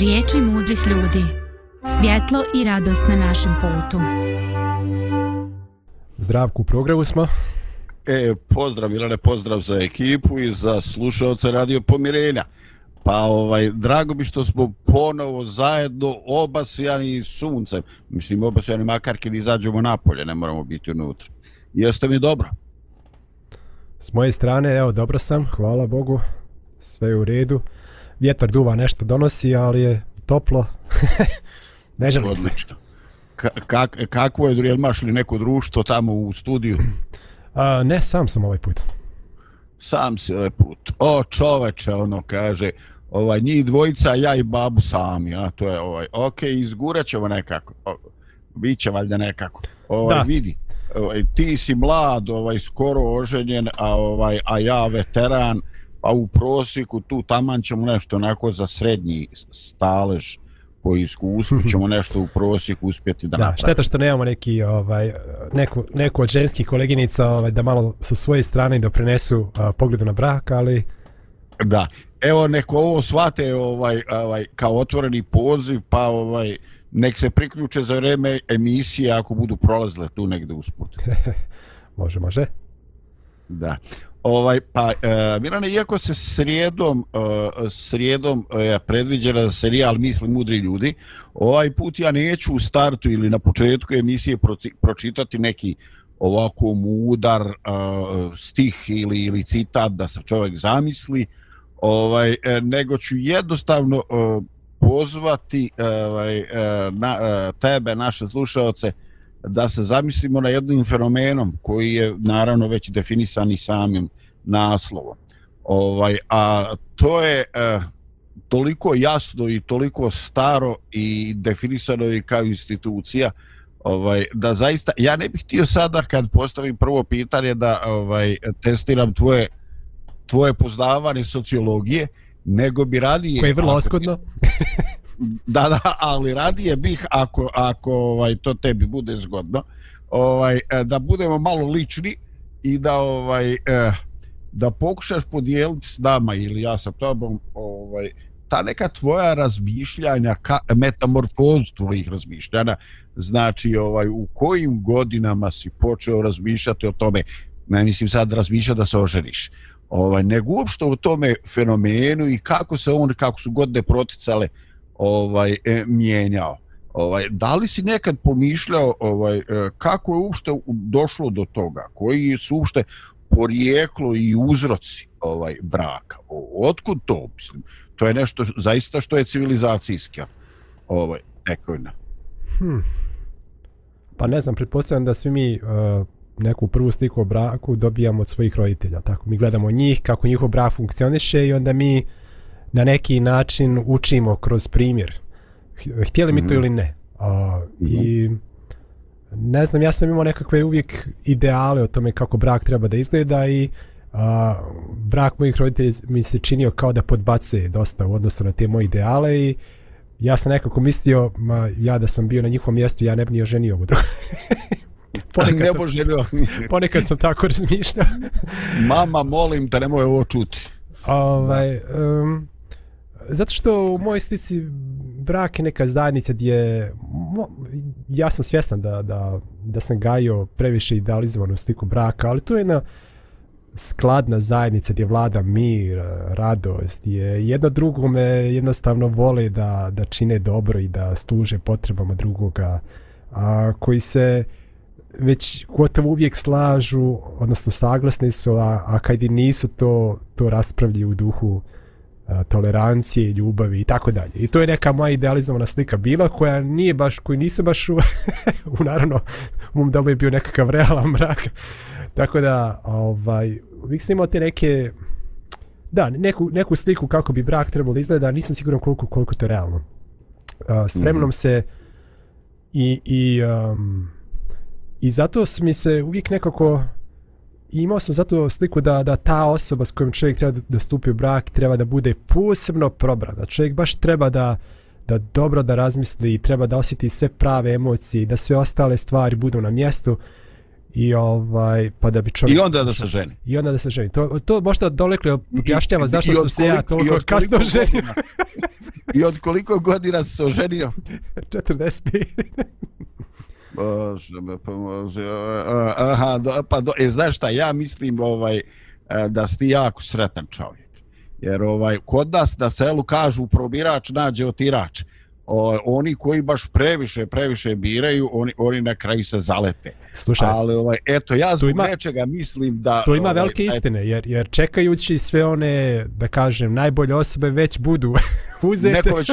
Riječi mudrih ljudi. Svjetlo i radost na našem putu. Zdravku u programu smo. E, pozdrav Milane, pozdrav za ekipu i za slušalce Radio Pomirenja. Pa ovaj, drago bi što smo ponovo zajedno obasijani suncem. Mislim, obasijani makar kad izađemo napolje, ne moramo biti unutra. Jeste mi dobro? S moje strane, evo, dobro sam, hvala Bogu, sve je u redu. Vjetar duva nešto donosi, ali je toplo. ne želim se. Ka kak, kakvo je, jel imaš li neko društvo tamo u studiju? A, ne, sam sam ovaj put. Sam si ovaj put. O, čoveče, ono kaže, ovaj, njih dvojica, ja i babu sami, a to je ovaj, ok, izgurat ćemo nekako. O, biće valjda nekako. Ovaj, da. vidi, ovaj, ti si mlad, ovaj, skoro oženjen, a, ovaj, a ja veteran, pa u prosjeku tu taman ćemo nešto onako za srednji stalež po iskustvu ćemo nešto u prosjeku uspjeti da, da napravimo. šteta što nemamo neki ovaj neku neku od ženskih koleginica ovaj da malo sa svoje strane doprinesu pogledu na brak, ali da. Evo neko ovo svate ovaj ovaj kao otvoreni poziv, pa ovaj nek se priključe za vreme emisije ako budu prolazile tu negde usput. može, može. Da. Ovaj pa e, Mirane iako se srijedom e, srijedom je predviđena za serijal Misli mudri ljudi, ovaj put ja neću u startu ili na početku emisije proci, pročitati neki ovako mudar e, stih ili ili citat da se čovjek zamisli, ovaj e, nego ću jednostavno e, pozvati e, ovaj e, na e, tebe naše slušaoce da se zamislimo na jednim fenomenom koji je naravno već definisan i samim naslovom. Ovaj, a to je e, toliko jasno i toliko staro i definisano i kao institucija ovaj, da zaista, ja ne bih htio sada kad postavim prvo pitanje da ovaj testiram tvoje tvoje poznavanje sociologije, nego bi radije... Koje je vrlo oskodno. da, da, ali radije bih ako, ako ovaj, to tebi bude zgodno, ovaj, e, da budemo malo lični i da ovaj eh, da pokušaš podijeliti s nama ili ja sa tobom ovaj, ta neka tvoja razmišljanja, ka, metamorfozu tvojih razmišljanja, znači ovaj u kojim godinama si počeo razmišljati o tome, ne mislim sad razmišljati da se oženiš, ovaj, nego uopšte o tome fenomenu i kako se on, kako su godine proticale, ovaj e, mijenjao. Ovaj da li si nekad pomišljao ovaj e, kako je uopšte došlo do toga? Koji su uopšte porijeklo i uzroci ovaj braka? Otkud to, mislim? To je nešto zaista što je civilizacijska ovaj tekovina. Hm. Pa ne znam, pretpostavljam da svi mi uh, neku prvu sliku o braku dobijamo od svojih roditelja. Tako mi gledamo njih, kako njihov brak funkcioniše i onda mi na neki način učimo kroz primjer. Htjeli mi to -hmm. ili ne. A. I ne znam, ja sam imao nekakve uvijek ideale o tome kako brak treba da izgleda i a, brak mojih roditelja mi se činio kao da podbacuje dosta u odnosu na te moje ideale i ja sam nekako mislio, ma, ja da sam bio na njihovom mjestu, ja ne bi ni oženio ovo drugo. ponekad, ne sam, ponekad sam tako razmišljao. Mama, molim te, nemoj ovo čuti. Ovaj, um, zato što u mojoj slici brak je neka zajednica gdje ja sam svjestan da, da, da sam gajio previše idealizovanu sliku braka, ali to je jedna skladna zajednica gdje vlada mir, radost, je jedno drugome jednostavno vole da, da čine dobro i da služe potrebama drugoga, a, koji se već gotovo uvijek slažu, odnosno saglasni su, a, a kad i nisu to, to raspravlji u duhu tolerancije, ljubavi i tako dalje. I to je neka moja idealizovana slika bila koja nije baš, koji nisu baš u, u naravno, u mom domu je bio nekakav realan mrak. tako da, ovaj, uvijek sam imao te neke, da, neku, neku sliku kako bi brak trebalo izgleda, nisam siguran koliko, koliko to je realno. Uh, s vremenom mm -hmm. se i, i, um, i zato mi se uvijek nekako I imao sam zato sliku da, da ta osoba s kojom čovjek treba da stupi u brak treba da bude posebno probran. Da čovjek baš treba da, da dobro da razmisli i treba da osjeti sve prave emocije da sve ostale stvari budu na mjestu i ovaj pa da bi čovjek i onda da se ženi i onda da se ženi to to možda dolekle objašnjava zašto sam se ja toliko kasno ženio I od koliko godina se oženio? 45. Pomože. Aha, do, pa do, e, znaš šta, ja mislim ovaj, e, da si ti jako sretan čovjek. Jer ovaj, kod nas na selu kažu probirač nađe otirač o, oni koji baš previše, previše biraju, oni, oni na kraju se zalete. Slušaj, ali ovaj, eto, ja zbog ima, nečega mislim da... To ima ovaj, velike istine, jer, jer čekajući sve one, da kažem, najbolje osobe već budu uzete. Neko već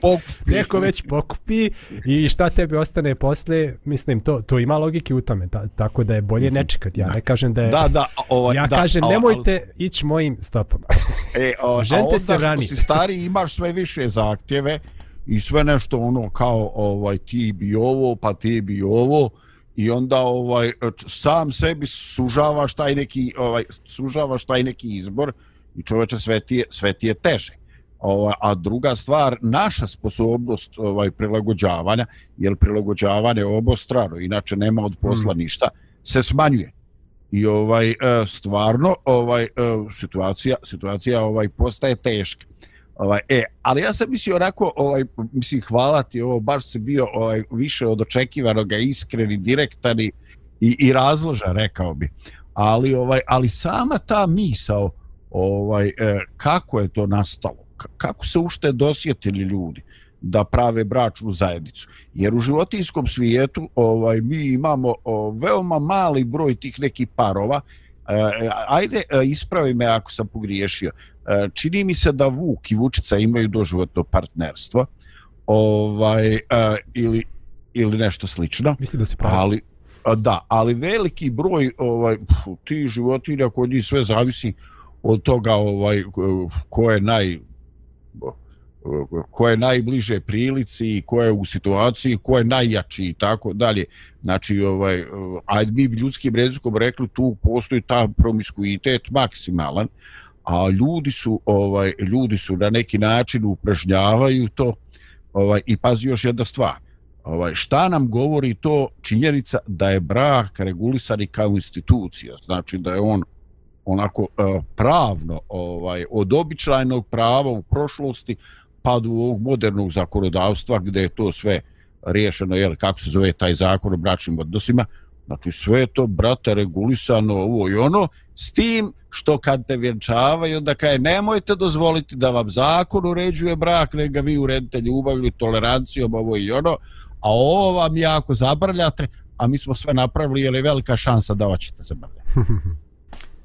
pokupi. Neko već pokupi i šta tebi ostane posle, mislim, to, to ima logike u tome, ta, tako da je bolje ne čekati. Ja ne kažem da je... Da, da, ovaj, ja da, kažem, nemojte ali... ići mojim stopama. E, o, Žente se rani. si stari, imaš sve više zahtjeve, i sve nešto ono kao ovaj ti bi ovo pa ti bi ovo i onda ovaj sam sebi sužavaš taj neki ovaj sužavaš taj neki izbor i čoveče sve ti je, sve ti je teže ovaj a druga stvar naša sposobnost ovaj prilagođavanja jer prilagođavanje obostrano inače nema od posla mm. ništa se smanjuje i ovaj e, stvarno ovaj e, situacija situacija ovaj postaje teška Ovaj, e, ali ja sam mislio onako, ovaj, mislim, hvala ti, ovo baš se bio ovaj, više od očekivanog, iskreni, direktani i, i razložan, rekao bi. Ali, ovaj, ali sama ta misao, ovaj, e, kako je to nastalo, kako se ušte dosjetili ljudi da prave bračnu zajednicu. Jer u životinskom svijetu ovaj, mi imamo o, veoma mali broj tih nekih parova, e, ajde, e, ispravi me ako sam pogriješio, E, čini mi se da Vuk i Vučica imaju doživotno partnerstvo ovaj, uh, ili, ili nešto slično. Mislim da se pravi. Ali, da, ali veliki broj ovaj, ti životinja kod njih sve zavisi od toga ovaj, ko je naj ko je najbliže prilici, ko je u situaciji, ko je najjači i tako dalje. Znači, ovaj, ajde mi ljudskim rezikom rekli tu postoji ta promiskuitet maksimalan, a ljudi su ovaj ljudi su na neki način upražnjavaju to ovaj i pazi još jedna stvar ovaj šta nam govori to činjenica da je brak regulisan kao institucija znači da je on onako eh, pravno ovaj od običajnog prava u prošlosti pa do ovog modernog zakonodavstva gdje je to sve riješeno je kako se zove taj zakon o bračnim odnosima Znači sve to, brate, regulisano ovo i ono, s tim što kad te vjenčavaju, da kaj nemojte dozvoliti da vam zakon uređuje brak, ne ga vi uredite ljubavlju, tolerancijom, ovo i ono, a ovo vam jako zabrljate, a mi smo sve napravili, jer je velika šansa da vaćete se brljati.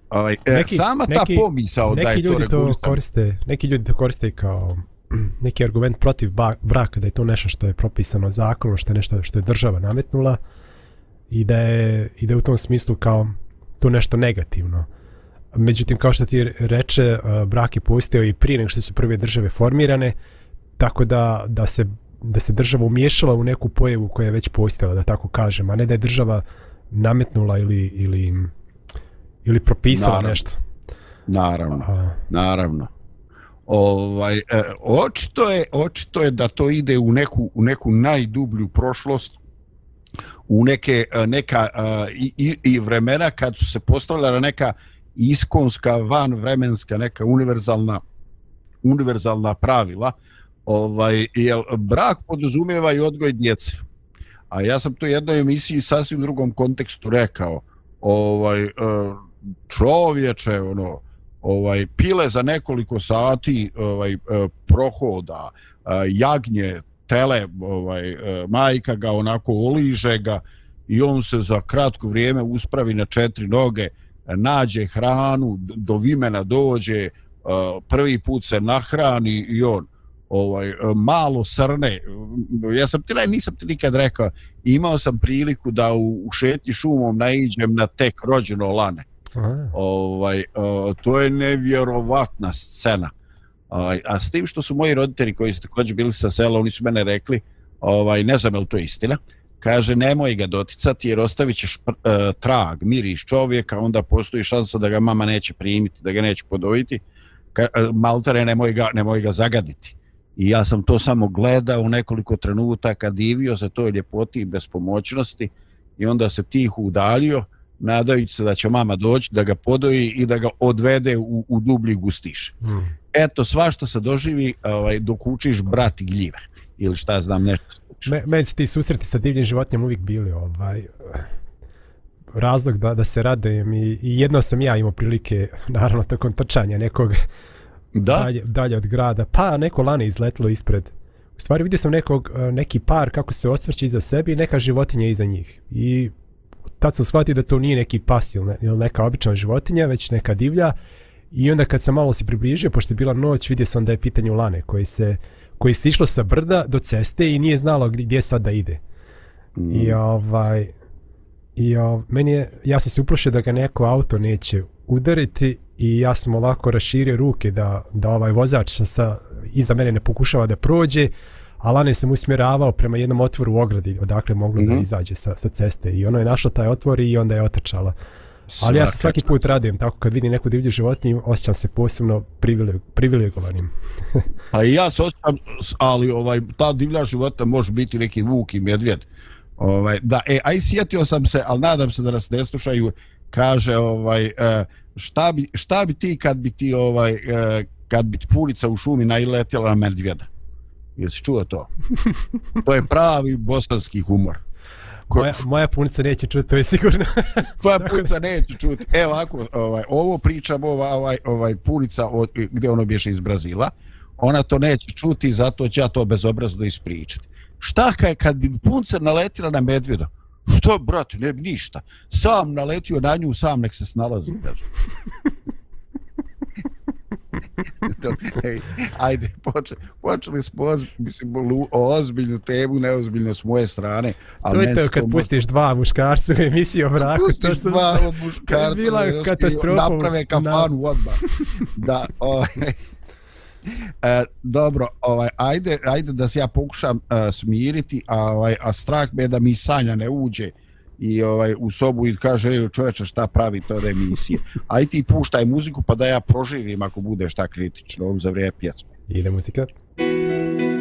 Ovaj, e, neki, sama ta neki, pomisao da je to regulisano. To koriste, neki ljudi to koriste kao neki argument protiv braka, da je to nešto što je propisano zakonom, što je nešto što je država nametnula, i da je, i da je u tom smislu kao to nešto negativno. Međutim, kao što ti reče, brak je postao i prije nego što su prve države formirane, tako da, da, se, da se država umješala u neku pojevu koja je već postojala, da tako kažem, a ne da je država nametnula ili, ili, ili propisala naravno. nešto. Naravno, a, naravno. Ovaj, e, očito, je, očito je da to ide u neku, u neku najdublju prošlost u neke e, neka e, i, i vremena kad su se postavljala neka iskonska vanvremenska neka univerzalna univerzalna pravila ovaj je brak podrazumijeva i odgoj djece. A ja sam to u jednoj emisiji sasvim drugom kontekstu rekao. Ovaj e, čovječe ono ovaj pile za nekoliko sati ovaj e, prohoda e, jagnje tele, ovaj, e, majka ga onako oliže ga i on se za kratko vrijeme uspravi na četiri noge, nađe hranu, do vimena dođe, prvi put se nahrani i on ovaj malo srne. Ja sam ti nisam ti nikad rekao imao sam priliku da u, u šetnji šumom naiđem na tek rođeno lane. Aha. ovaj to je nevjerovatna scena Ovaj, a s tim što su moji roditelji koji su također bili sa sela, oni su mene rekli, ovaj, ne znam je li to istina, kaže nemoj ga doticati jer ostavit ćeš e, trag, miriš čovjeka, onda postoji šansa da ga mama neće primiti, da ga neće podojiti, Ka, e, uh, maltare nemoj ga, nemoj ga zagaditi. I ja sam to samo gledao u nekoliko trenutaka, divio se toj ljepoti i bespomoćnosti i onda se tih udalio, nadajući se da će mama doći da ga podoji i da ga odvede u, u dublji gustiš. Hmm. eto, svašta se doživi ovaj, dok učiš brati gljive. Ili šta znam, nešto. Me, meni su ti susreti sa divljim životinjama uvijek bili ovaj, razlog da, da se radujem i, i jedno sam ja imao prilike, naravno, tokom trčanja nekog Da? dalje, dalje od grada. Pa neko lane izletilo ispred. U stvari vidio sam nekog, eh, neki par kako se ostvrće iza sebe i neka životinja iza njih. I tad sam shvatio da to nije neki pas ili, ne, ili neka obična životinja, već neka divlja. I onda kad sam malo se približio, pošto je bila noć, vidio sam da je pitanje lane koji se, koji se išlo sa brda do ceste i nije znalo gdje, gdje sad da ide. Mm. I ovaj... I o, meni je, ja sam se uplašio da ga neko auto neće udariti i ja sam ovako raširio ruke da, da ovaj vozač sa, iza mene ne pokušava da prođe, a Lane sam usmjeravao prema jednom otvoru u ogradi odakle moglo mm -hmm. da Mhm. izađe sa, sa ceste i ono je našlo taj otvor i onda je otrčala. Ali ja se svaki put radujem, tako kad vidim neku divlju životinju, osjećam se posebno privileg, privilegovanim. Pa i ja se osjećam, ali ovaj, ta divlja života može biti neki vuk i medvjed. Ovaj, da, e, aj sjetio sam se, ali nadam se da nas ne slušaju, kaže, ovaj, e, šta, bi, šta bi ti kad bi ti, ovaj, e, kad bi ti pulica u šumi nailetjela na medvjeda? Jesi čuo to? To je pravi bosanski humor. Ko, Moja, moja punica neće čuti, to je sigurno. tvoja pulica neće čuti. Evo ovako, ovaj, ovo pričam, ova, ovaj, ovaj pulica od, gdje ono bješe iz Brazila, ona to neće čuti, zato će ja to bezobrazno ispričati. Šta kaj kad bi punca naletila na medvjeda? Što, brate, ne bi ništa. Sam naletio na nju, sam nek se snalazi, kaže. To, ej, ajde, poče, počeli smo oz, mislim, lu- ozbiljnu temu, neozbiljno s moje strane. Ali to je to kad pustiš dva muškarca u emisiju o braku. to Pustiš sam dva zna- od muškarca. bila da jednostavno katastrofa. Naprave kafanu odmah. Da, ovaj, E, dobro, ovaj ajde ajde da se ja pokušam uh, smiriti, a ovaj a strah me je da mi Sanja ne uđe i ovaj u sobu i kaže ej čoveče šta pravi to da emisije. Aj ti puštaj muziku pa da ja proživim ako bude šta kritično on za vrijeme pjesme. Ide muzika. Mi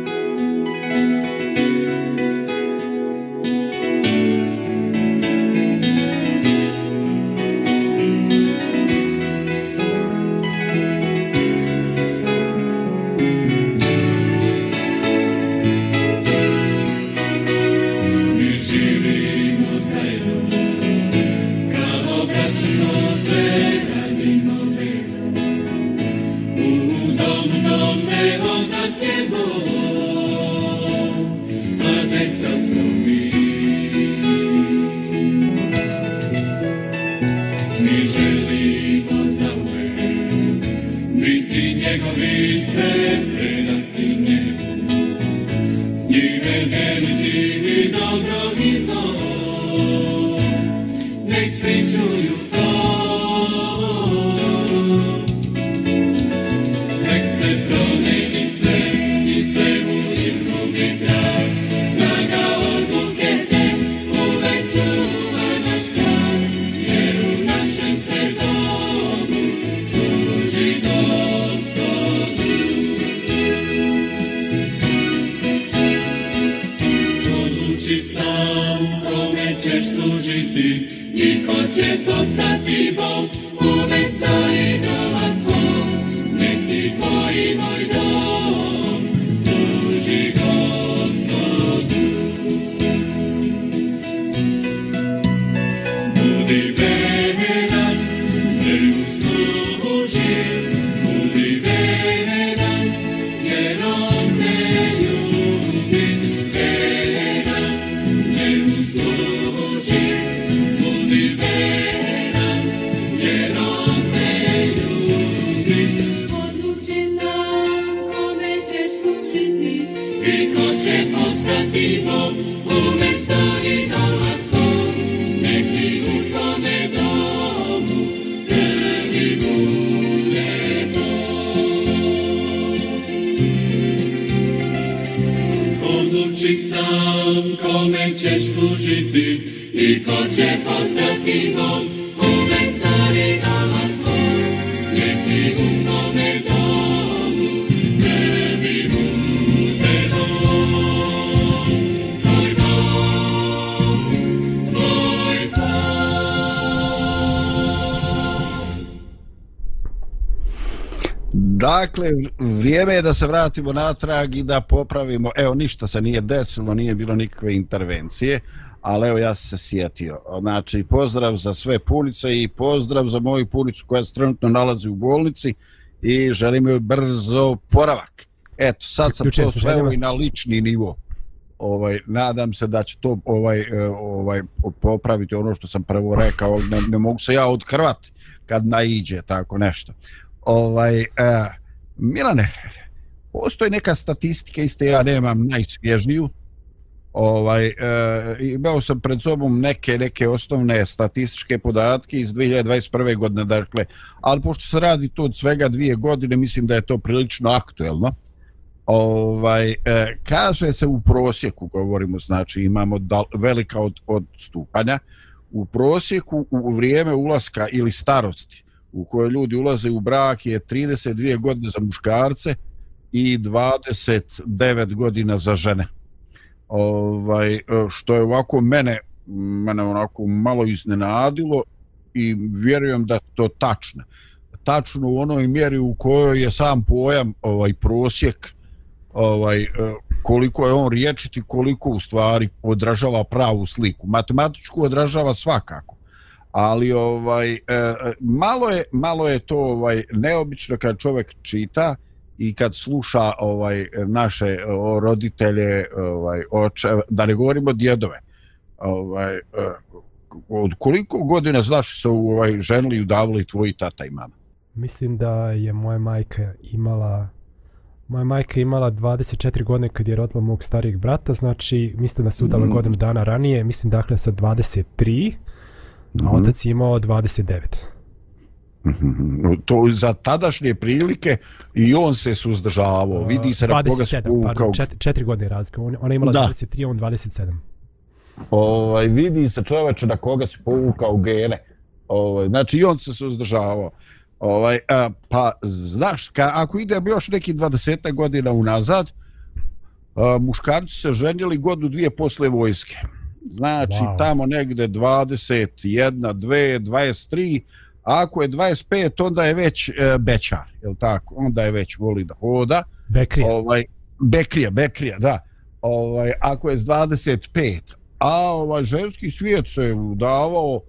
Mi želimo za uvek biti njegovi sve dakle, vrijeme je da se vratimo natrag i da popravimo. Evo, ništa se nije desilo, nije bilo nikakve intervencije, ali evo ja se sjetio. Znači, pozdrav za sve punice i pozdrav za moju punicu koja se trenutno nalazi u bolnici i želim joj brzo poravak. Eto, sad sam to sveo željama. i na lični nivo. Ovaj, nadam se da će to ovaj, e, ovaj popraviti ono što sam prvo rekao. Ne, ne mogu se ja odkrvati kad naiđe tako nešto. Ovaj, e, Milane, postoji neka statistika, iste ja nemam najsvježniju, ovaj, e, imao sam pred sobom neke neke osnovne statističke podatke iz 2021. godine, dakle, ali pošto se radi to od svega dvije godine, mislim da je to prilično aktuelno. Ovaj, e, kaže se u prosjeku, govorimo, znači imamo dal, velika od, odstupanja, u prosjeku u vrijeme ulaska ili starosti u kojoj ljudi ulaze u brak je 32 godine za muškarce i 29 godina za žene. Ovaj, što je ovako mene, mene onako malo iznenadilo i vjerujem da to tačno. Tačno u onoj mjeri u kojoj je sam pojam ovaj prosjek ovaj koliko je on riječiti, koliko u stvari odražava pravu sliku. Matematičku odražava svakako ali ovaj e, malo je malo je to ovaj neobično kad čovjek čita i kad sluša ovaj naše o, roditelje ovaj oče da ne govorimo djedove. Ovaj e, od koliko godina znaš se ovaj ženili i udavili tvoji tata i mama? Mislim da je moja majka imala Moja majka imala 24 godine kad je rodila mog starijeg brata, znači mislim da se udala Mm. godinu dana ranije, mislim dakle sa 23, a Mhm. otac je imao 29. Mhm. to za tadašnje prilike i on se suzdržavao vidi se na koga se 27, povukao pardon, 4 godine razlika. On- Ona je imala Da. 23, on 27. ovaj vidi se čoveče na koga se povukao gene. Ovaj znači i on se suzdržavao. Ovaj a, pa znaš ka, ako ide još neki 20 godina unazad a, muškarci se ženili godinu dvije posle vojske. Znači Wow. tamo negde 21, 2, 23 a ako je 25 onda je već e, bečar, je tako? Onda je već voli da hoda Bekrija. ovaj Bekrija, Bekrija, da. Ovaj ako je s 25, a ovaj ženski svijet se udavao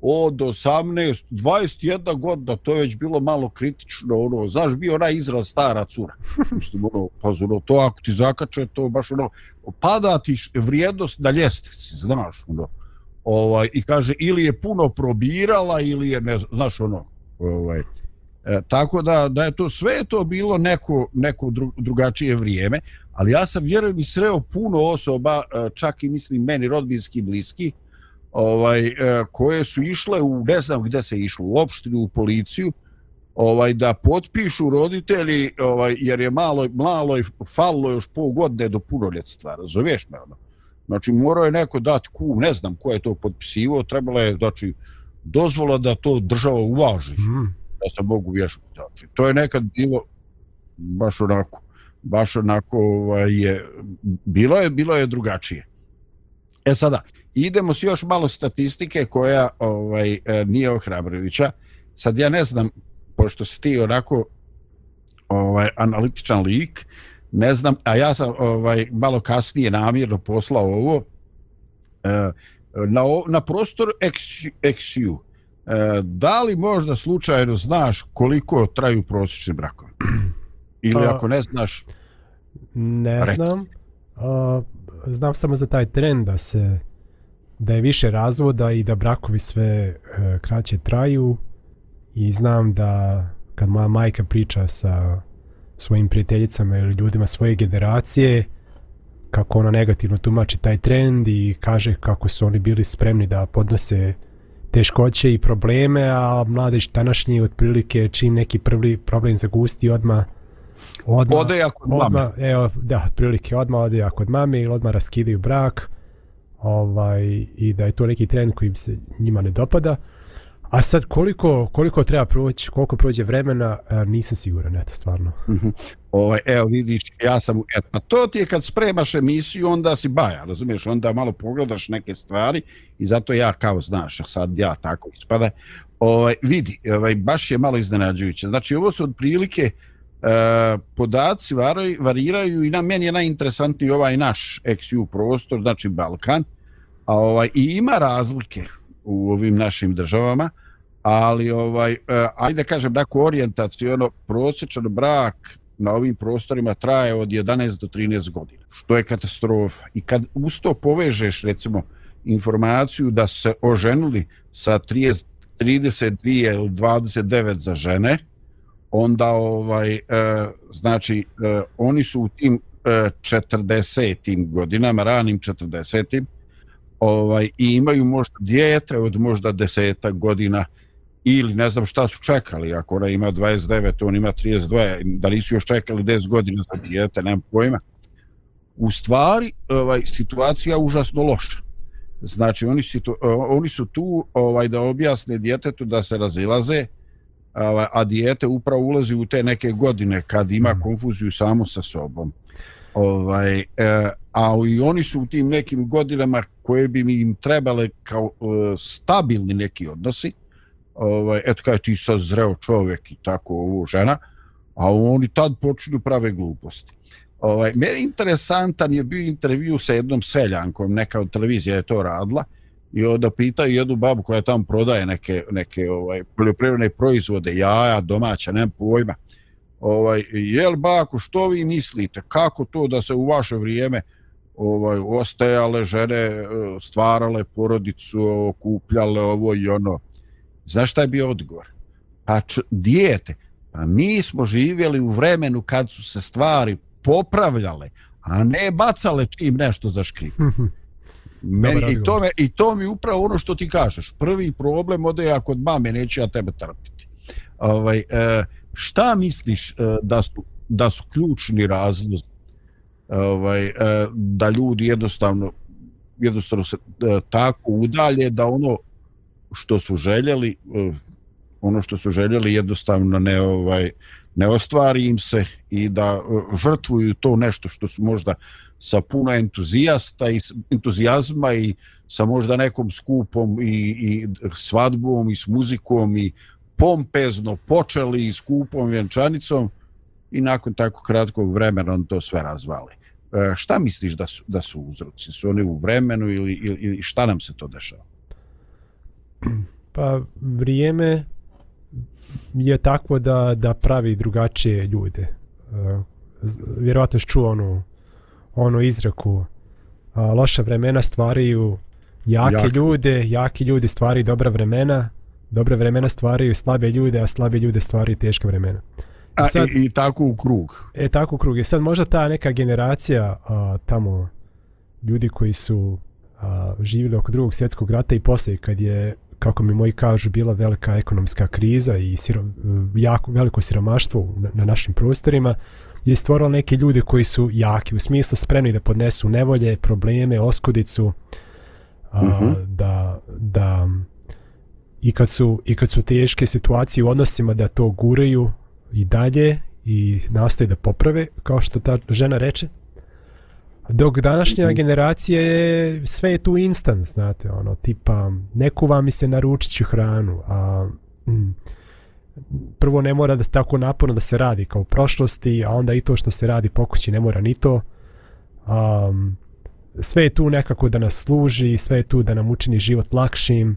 od 18, 21 godina, to je već bilo malo kritično, ono, znaš, bio onaj izraz stara cura. Mislim, ono, pa ono, to ako ti zakače, to baš ono, pada ti vrijednost na ljestvici, znaš, ono, ovaj, i kaže, ili je puno probirala, ili je, ne, znaš, ono, ovaj, E, tako da, da je to sve je to bilo neko, neko dru, drugačije vrijeme, ali ja sam vjerujem i sreo puno osoba, e, čak i mislim meni rodbinski bliski, ovaj, e, koje su išle u, ne znam gde se išlo, u opštinu, u policiju, ovaj da potpišu roditelji ovaj jer je malo malo je falilo još pol godine do punoljetstva razumiješ me ono znači morao je neko dati ku ne znam ko je to potpisivao trebalo je znači dozvola da to država uvaži Mm. da se mogu vješati. Znači, to je nekad bilo baš onako, baš onako ovaj, je, bilo je, bilo je drugačije. E sada, idemo s još malo statistike koja ovaj e, nije ohrabrujuća. Sad ja ne znam, pošto si ti onako ovaj analitičan lik, ne znam, a ja sam ovaj malo kasnije namjerno poslao ovo e, na, na prostor XU, E, da li možda slučajno znaš koliko traju prosječni brakovi? Ili ako ne znaš, Ne Reci. znam. A, znam samo za taj trend da se da je više razvoda i da brakovi sve e, kraće traju i znam da kad moja majka priča sa svojim prijateljicama ili ljudima svoje generacije kako ona negativno tumači taj trend i kaže kako su oni bili spremni da podnose teškoće i probleme, a mladež današnji otprilike čim neki prvi problem zagusti odma odma ode ja kod mame. odmah, evo, da, otprilike odmah ode ja kod mame ili odmah raskidaju brak ovaj, i da je to neki trend koji se njima ne dopada. A sad koliko, koliko treba proći, koliko prođe vremena, nisam siguran, eto, stvarno. Ovaj, evo vidiš, ja sam, u- et, pa to ti je kad spremaš emisiju, onda si baja, razumiješ, onda malo pogledaš neke stvari i zato ja kao znaš, sad ja tako ispada. Ovaj, vidi, ovaj, baš je malo iznenađujuće. Znači, ovo su otprilike E, podaci varaju, variraju i na meni je najinteresantniji ovaj naš XU prostor, znači Balkan, a ovaj i ima razlike u ovim našim državama, ali ovaj e, ajde kažem da orijentaciono prosječan brak na ovim prostorima traje od 11 do 13 godina, što je katastrofa. I kad usto povežeš recimo informaciju da se oženili sa 30, 32 ili 29 za žene, onda ovaj e, znači e, oni su u tim e, 40. godinama, ranim 40. ovaj i imaju možda dijete od možda 10 godina ili ne znam šta su čekali, ako ona ima 29, on ima 32, da nisu još čekali 10 godina za dijete, nemam pojma. U stvari, ovaj, situacija užasno loša. Znači, oni su, oni su tu ovaj da objasne djetetu da se razilaze, a dijete upravo ulazi u te neke godine kad ima mm. konfuziju samo sa sobom. Ovaj, e, a i oni su u tim nekim godinama koje bi im trebale kao e, stabilni neki odnosi, ovaj, eto kao ti sad zreo čovjek i tako ovo žena, a oni tad počinju prave gluposti. Ovaj, meni interesantan je bio intervju sa jednom seljankom, neka od televizija je to radila, i onda pitaju jednu babu koja tamo prodaje neke, neke ovaj, poljoprivredne proizvode, jaja, domaća, nema pojma. Ovaj, jel baku, što vi mislite, kako to da se u vaše vrijeme ovaj, ostajale žene, stvarale porodicu, okupljale ovo i ono, Znaš šta je bio odgovor? Pa č, dijete, pa mi smo živjeli u vremenu kad su se stvari popravljale, a ne bacale čim nešto zaškrivi. Meni, i, to me, I to mi upravo ono što ti kažeš. Prvi problem ode ja kod mame, neće ja tebe trpiti. Ovaj, e, šta misliš e, da, su, da su ključni razlozi ovaj, e, da ljudi jednostavno jednostavno se tako udalje da ono što su željeli ono što su željeli jednostavno ne ovaj ne ostvari im se i da e, žrtvuju to nešto što su možda sa puno entuzijasta i entuzijazma i sa možda nekom skupom i, i svadbom i s muzikom i pompezno počeli i skupom vjenčanicom i nakon tako kratkog vremena on to sve razvali. E, šta misliš da su, da su uzroci? Su oni u vremenu ili, ili, ili šta nam se to dešava? Pa vrijeme je takvo da, da pravi drugačije ljude. Uh, vjerovatno čuo onu, onu izreku uh, loša vremena stvaraju jake Jak. ljude, jaki ljudi stvaraju dobra vremena, dobre vremena stvaraju slabe ljude, a slabe ljude stvaraju teška vremena. I, sad, i, i tako u krug. E, tako u krug. I sad možda ta neka generacija a, tamo ljudi koji su a, živjeli oko drugog svjetskog rata i poslije kad je kako mi moji kažu, bila velika ekonomska kriza i siro, jako veliko siromaštvo na, na našim prostorima, je stvorilo neke ljude koji su jaki, u smislu spremni da podnesu nevolje, probleme, oskudicu, a, uh mhm. -huh. da, da i kad, su, i kad su teške situacije u odnosima da to guraju i dalje i nastoje da poprave, kao što ta žena reče, Dok današnja generacija je sve je tu instant, znate, ono, tipa, ne kuva mi se naručit ću hranu, a mm, prvo ne mora da se tako naporno da se radi kao u prošlosti, a onda i to što se radi po kući ne mora ni to. Um, sve je tu nekako da nas služi, sve je tu da nam učini život lakšim,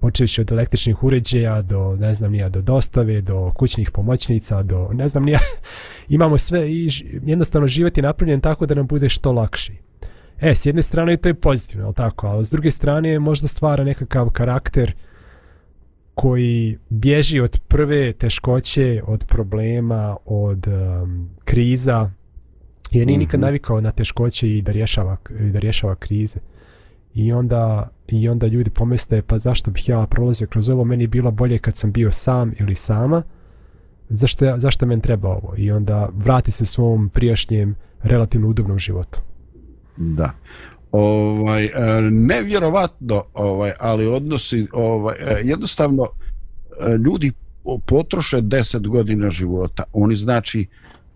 počevići od električnih uređaja do, ne znam nija, do dostave, do kućnih pomoćnica, do, ne znam nija, imamo sve i jednostavno život je napravljen tako da nam bude što lakši. E, s jedne strane to je pozitivno, ali tako, ali s druge strane možda stvara nekakav karakter koji bježi od prve teškoće, od problema, od um, kriza, jer nije nikad mhm. navikao na teškoće i da rješava, da rješava krize. I onda, I onda ljudi pomisle, pa zašto bih ja prolazio kroz ovo, meni je bilo bolje kad sam bio sam ili sama, zašto, ja, zašto men treba ovo? I onda vrati se svom prijašnjem relativno udobnom životu. Da. Ovaj, e, nevjerovatno, ovaj, ali odnosi, ovaj, e, jednostavno, e, ljudi potroše 10 godina života, oni znači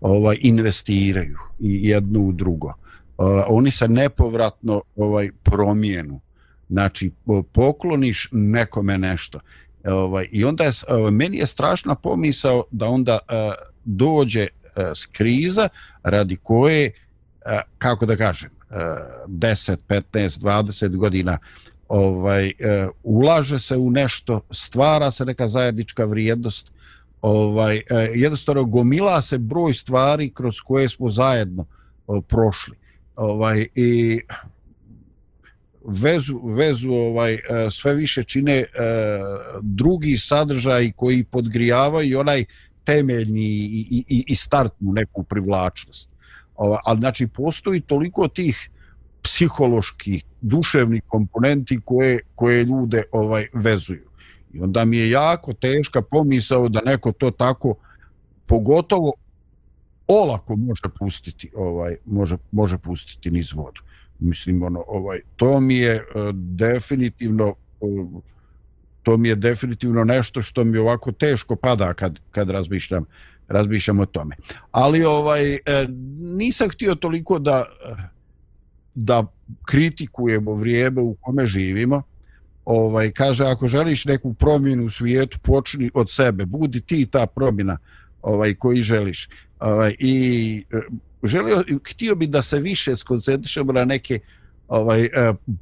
ovaj investiraju i jedno u drugo uh, oni se nepovratno ovaj promijenu. Znači, pokloniš nekome nešto. Ovaj, I onda je, ovaj, meni je strašna pomisao da onda uh, dođe e, kriza radi koje, e, kako da kažem, e, 10, 15, 20 godina ovaj e, ulaže se u nešto, stvara se neka zajednička vrijednost, ovaj e, jednostavno gomila se broj stvari kroz koje smo zajedno o, prošli. Ovaj i vezu, vezu ovaj e, sve više čine e, drugi sadržaji koji podgrijavaju onaj temeljni i, i, i startnu neku privlačnost. Ali znači postoji toliko tih psiholoških, duševnih komponenti koje, koje ljude ovaj vezuju. I onda mi je jako teška pomisao da neko to tako pogotovo olako može pustiti ovaj može može pustiti niz vodu mislim ono ovaj to mi je uh, definitivno uh, to mi je definitivno nešto što mi ovako teško pada kad kad razmišljam razmišljam o tome. Ali ovaj e, nisam htio toliko da da kritikujemo vrijeme u kome živimo. Ovaj kaže ako želiš neku promjenu u svijetu počni od sebe. Budi ti ta promjena ovaj koji želiš ovaj i e, želio, htio bi da se više skoncentrišemo na neke ovaj e,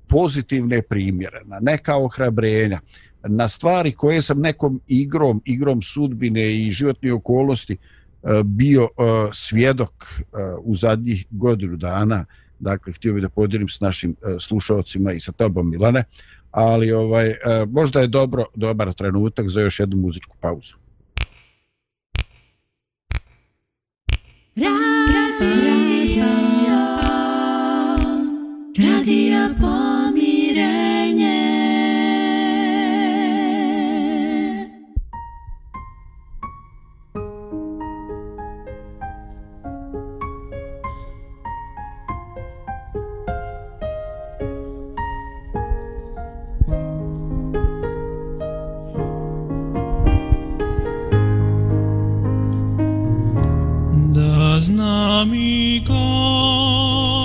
pozitivne primjere, na neka ohrabrenja, na stvari koje sam nekom igrom, igrom sudbine i životne okolnosti e, bio svjedok u zadnjih godinu dana. Dakle, htio bih da podijelim s našim slušalcima i sa tobom, Milane, ali ovaj možda je dobro dobar trenutak za još jednu muzičku pauzu. Radio, radio pomirenje. Znam i govor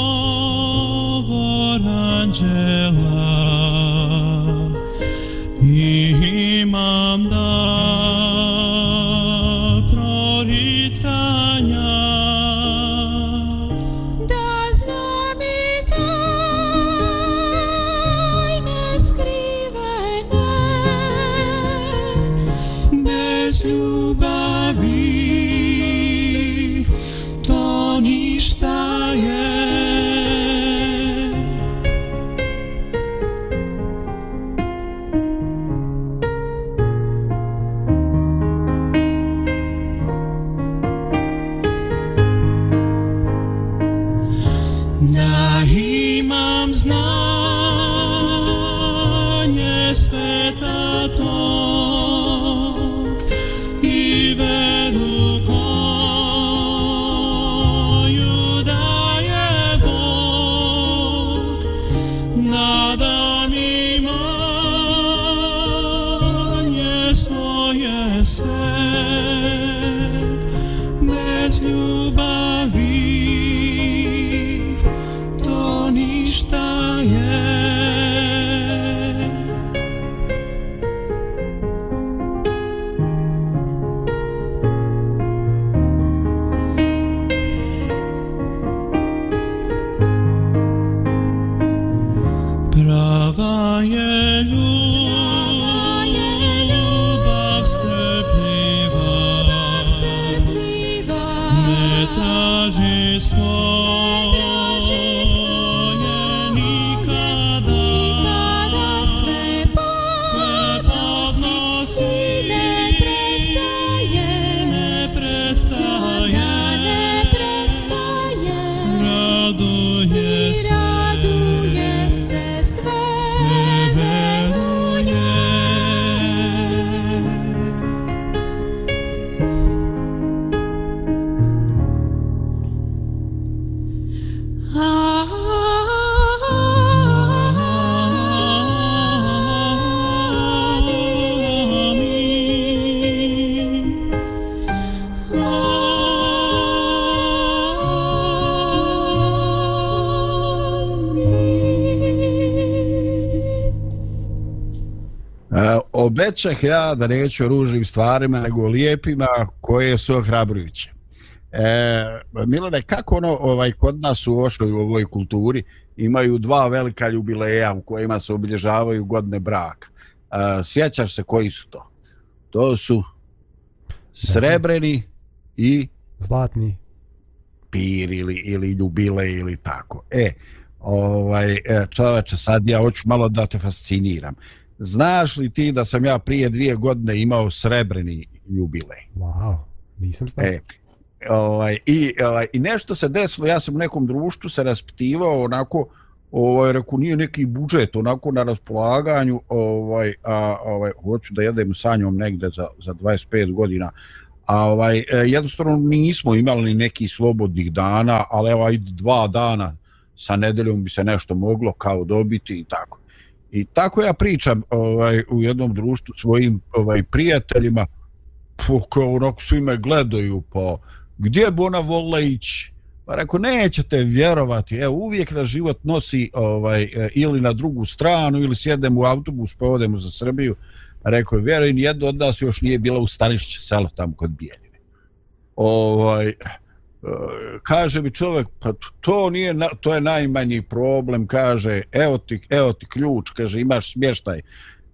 obećah ja da neću o ružnim stvarima, nego o lijepima koje su ohrabrujuće. E, Milane, kako ono ovaj, kod nas u ošoj u ovoj kulturi imaju dva velika jubileja u kojima se obilježavaju godine braka. E, sjećaš se koji su to? To su srebreni i Zlatni. pir ili, ili ljubile ili tako. E, ovaj, e, čoveče, sad ja hoću malo da te fasciniram. Znaš li ti da sam ja prije dvije godine imao srebreni jubilej? Wow, nisam znao. E, ovaj, i, ovaj, I nešto se desilo, ja sam u nekom društvu se raspitivao onako, ovaj, reku, nije neki budžet, onako na raspolaganju, ovaj, a, ovaj, hoću da jedem sanjom negde za, za 25 godina, a ovaj, e, jednostavno nismo imali neki slobodnih dana, ali evo, ajde dva dana sa nedeljom bi se nešto moglo kao dobiti i tako. I tako ja pričam ovaj, u jednom društvu svojim ovaj, prijateljima, po, kao onako svi me gledaju, po, gdje bi ona volila ići? Pa rekao, nećete vjerovati, evo, uvijek na život nosi ovaj, e, ili na drugu stranu, ili sjedem u autobus, pa odemo za Srbiju. Pa rekao, vjerujem, jedno od nas još nije bila u Stanišće selo tamo kod Bijeljine. Ovaj, kaže mi čovjek, pa to nije, to je najmanji problem, kaže, evo ti, evo ti ključ, kaže, imaš smještaj,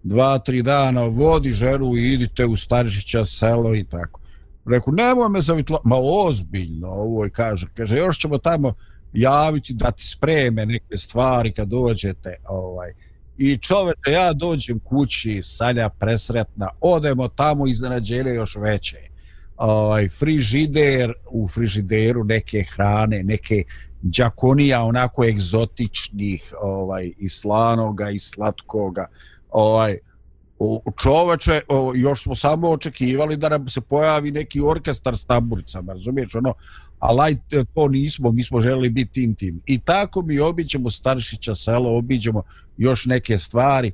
dva, tri dana, vodi ženu i idite u Starišića selo i tako. Reku, nemoj me zavitla, ma ozbiljno, ovo je kaže, kaže, još ćemo tamo javiti da ti spreme neke stvari kad dođete, ovaj, I čoveče, ja dođem kući, Sanja presretna, odemo tamo iznenađenje još veće. Ovaj, frižider, u frižideru neke hrane, neke džakonija onako egzotičnih, ovaj, i slanoga i slatkoga. Ovaj, u čoveče, još smo samo očekivali da nam se pojavi neki orkestar s tamburicama, razumiješ, ono, ali to nismo, mi smo želi biti intim. I tako mi obiđemo Staršića selo, obiđemo još neke stvari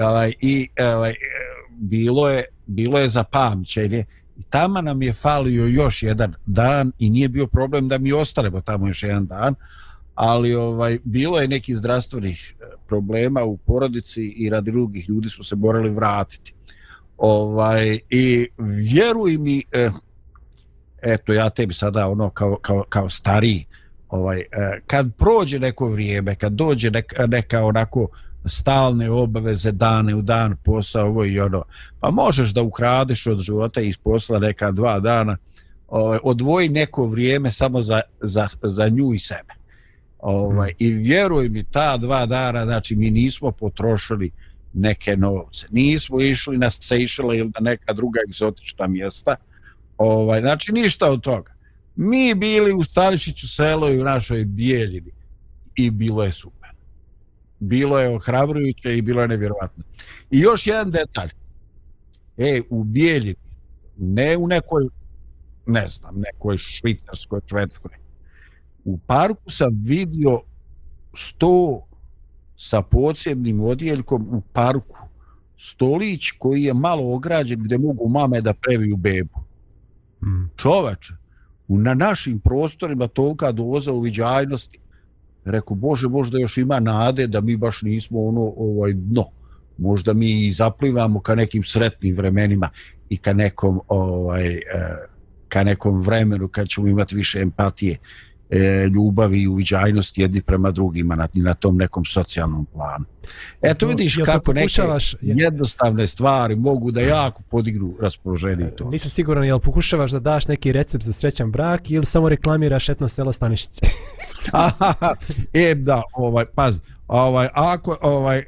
ovaj, i ovaj, bilo, je, bilo je za pamćenje. I tamo nam je falio još jedan dan i nije bio problem da mi ostanemo tamo još jedan dan, ali ovaj bilo je neki zdravstvenih e, problema u porodici i radi drugih ljudi smo se morali vratiti. Ovaj i vjeruj mi eh, eto ja tebi sada ono kao kao kao stari ovaj eh, kad prođe neko vrijeme, kad dođe neka, neka onako stalne obaveze dane u dan posao ovo i ono. Pa možeš da ukradeš od života iz posla neka dva dana ovaj odvoji neko vrijeme samo za, za, za nju i sebe. Ovaj, i vjeruj mi ta dva dana znači mi nismo potrošili neke novce. Nismo išli na Seychelles ili na neka druga egzotična mjesta. Ovaj, znači ništa od toga. Mi bili u Starišiću selo i u našoj Bijeljini i bilo je super bilo je ohrabrujuće i bilo je nevjerovatno i još jedan detalj e, u Bijeljini ne u nekoj ne znam, nekoj švicarskoj, švedskoj u parku sam vidio sto sa podsjebnim odjeljkom u parku stolić koji je malo ograđen gdje mogu mame da previju bebu. Mm. Čoveče, na našim prostorima tolika doza uviđajnosti. Reku, Bože, možda još ima nade da mi baš nismo ono ovaj dno. Možda mi zaplivamo ka nekim sretnim vremenima i ka nekom ovaj eh, ka nekom vremenu kad ćemo imati više empatije e, ljubavi i uviđajnosti jedni prema drugima na, na tom nekom socijalnom planu. Eto vidiš kako neke jednostavne stvari mogu da jako podignu raspoloženje to. Nisam siguran, jel pokušavaš da daš neki recept za srećan brak ili samo reklamiraš etno selo Stanišić? e, da, ovaj, pazi, ovaj, ako, ovaj, e,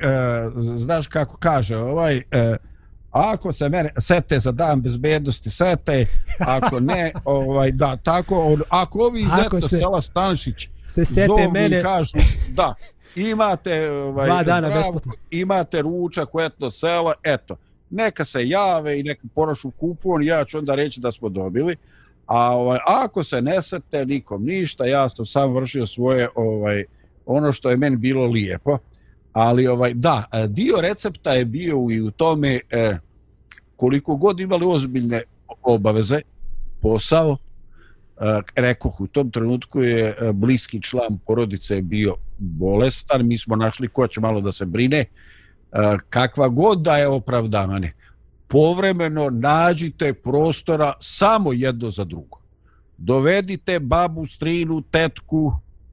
znaš kako kaže, ovaj, e, ako se mene sete za dan bezbednosti sete ako ne ovaj da tako ako ovi iz eto se, sela Stanšić se sete mene kažu da imate ovaj dva dana besplatno. imate ručak u etno sela eto neka se jave i neka porašu kupon ja ću onda reći da smo dobili a ovaj ako se ne sete nikom ništa ja sam sam vršio svoje ovaj ono što je meni bilo lijepo ali ovaj da e, dio recepta je bio i u tome e, koliko god imali ozbiljne obaveze posao e, rekoh u tom trenutku je e, bliski član porodice bio bolestan mi smo našli ko će malo da se brine e, kakva god da je opravdane povremeno nađite prostora samo jedno za drugo. Dovedite babu, strinu, tetku,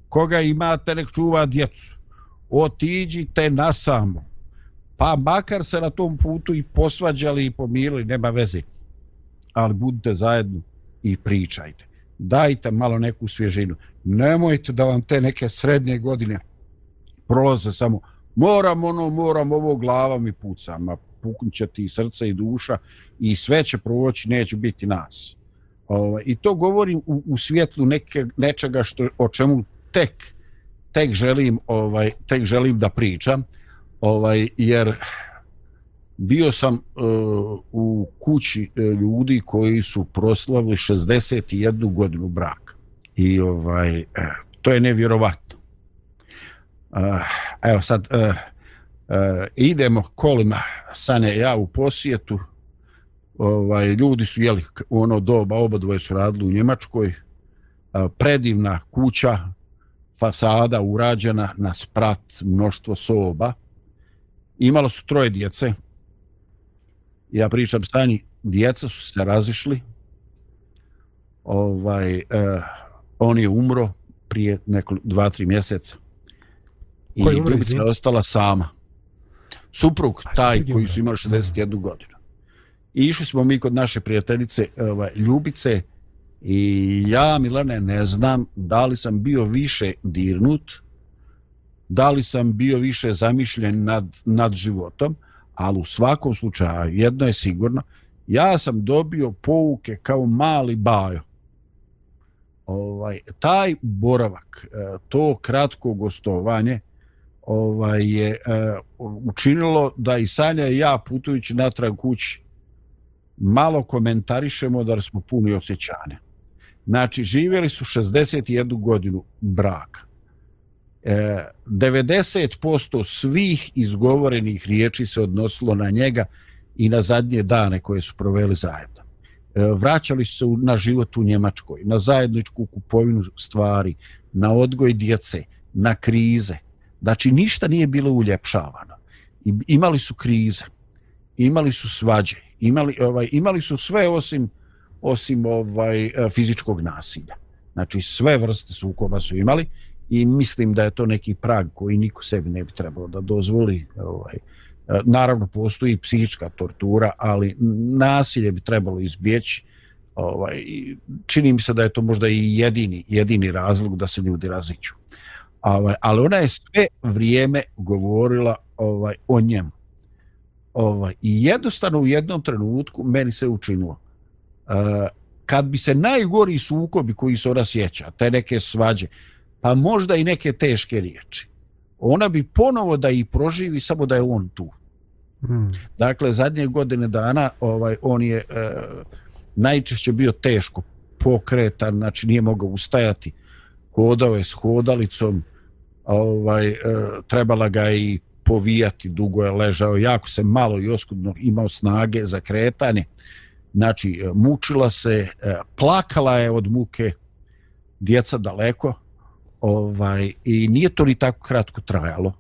koga imate, nek čuva djecu. Otiđite na samo. Pa makar se na tom putu i posvađali i pomirili, nema veze. Ali budite zajedno i pričajte. Dajte malo neku svježinu. Nemojte da vam te neke srednje godine prolaze samo moram ono, moram ovo glava mi puca, ma će ti srce i duša i sve će proći, neće biti nas. Ovaj, I to govorim u, u svjetlu neke, nečega što, o čemu tek tek želim ovaj tek želim da pričam ovaj jer bio sam uh, u kući e, ljudi koji su proslavili 61 godinu braka. I ovaj e, to je nevjerovatno. Uh, evo sad uh, uh, idemo kolima sane ja u posjetu. Ovaj ljudi su jeli u ono doba oba dvoje su radili u Njemačkoj. Uh, predivna kuća fasada urađena na sprat mnoštvo soba. Imalo su troje djece. Ja pričam stani, djeca su se razišli. Ovaj, eh, on je umro prije neko dva, tri mjeseca. I Ko je umro, Ljubica je ostala sama. Suprug, A, taj koji su imali 61 godinu. I išli smo mi kod naše prijateljice ovaj, Ljubice, I ja, Milane, ne znam da li sam bio više dirnut, da li sam bio više zamišljen nad, nad životom, ali u svakom slučaju, jedno je sigurno, ja sam dobio pouke kao mali bajo. Ovaj, taj boravak, e, to kratko gostovanje, ovaj je e, učinilo da i Sanja i ja putujući natrag kući malo komentarišemo da smo puni osjećanja. Znači, živjeli su 61 godinu braka. E, 90% svih izgovorenih riječi se odnosilo na njega i na zadnje dane koje su proveli zajedno. E, vraćali su se na život u Njemačkoj, na zajedničku kupovinu stvari, na odgoj djece, na krize. Znači, ništa nije bilo uljepšavano. I, imali su krize, imali su svađe, imali, ovaj, imali su sve osim osim ovaj e, fizičkog nasilja. Znači sve vrste sukoba su imali i mislim da je to neki prag koji niko sebi ne bi trebao da dozvoli. Ovaj, e, naravno postoji psihička tortura, ali nasilje bi trebalo izbjeći. Ovaj, čini mi se da je to možda i jedini, jedini razlog da se ljudi raziću. Ovaj, ali ona je sve vrijeme govorila ovaj o njemu. Ovaj, I jednostavno u jednom trenutku meni se učinilo uh, kad bi se najgori sukobi koji se ona sjeća, te neke svađe, pa možda i neke teške riječi, ona bi ponovo da i proživi samo da je on tu. Mm. Dakle, zadnje godine dana ovaj on je e, najčešće bio teško pokretan, znači nije mogao ustajati, hodao je s hodalicom, ovaj, e, trebala ga i povijati, dugo je ležao, jako se malo i oskudno imao snage za kretanje, znači e, mučila se, e, plakala je od muke, djeca daleko, ovaj, i nije to ni tako kratko trajalo,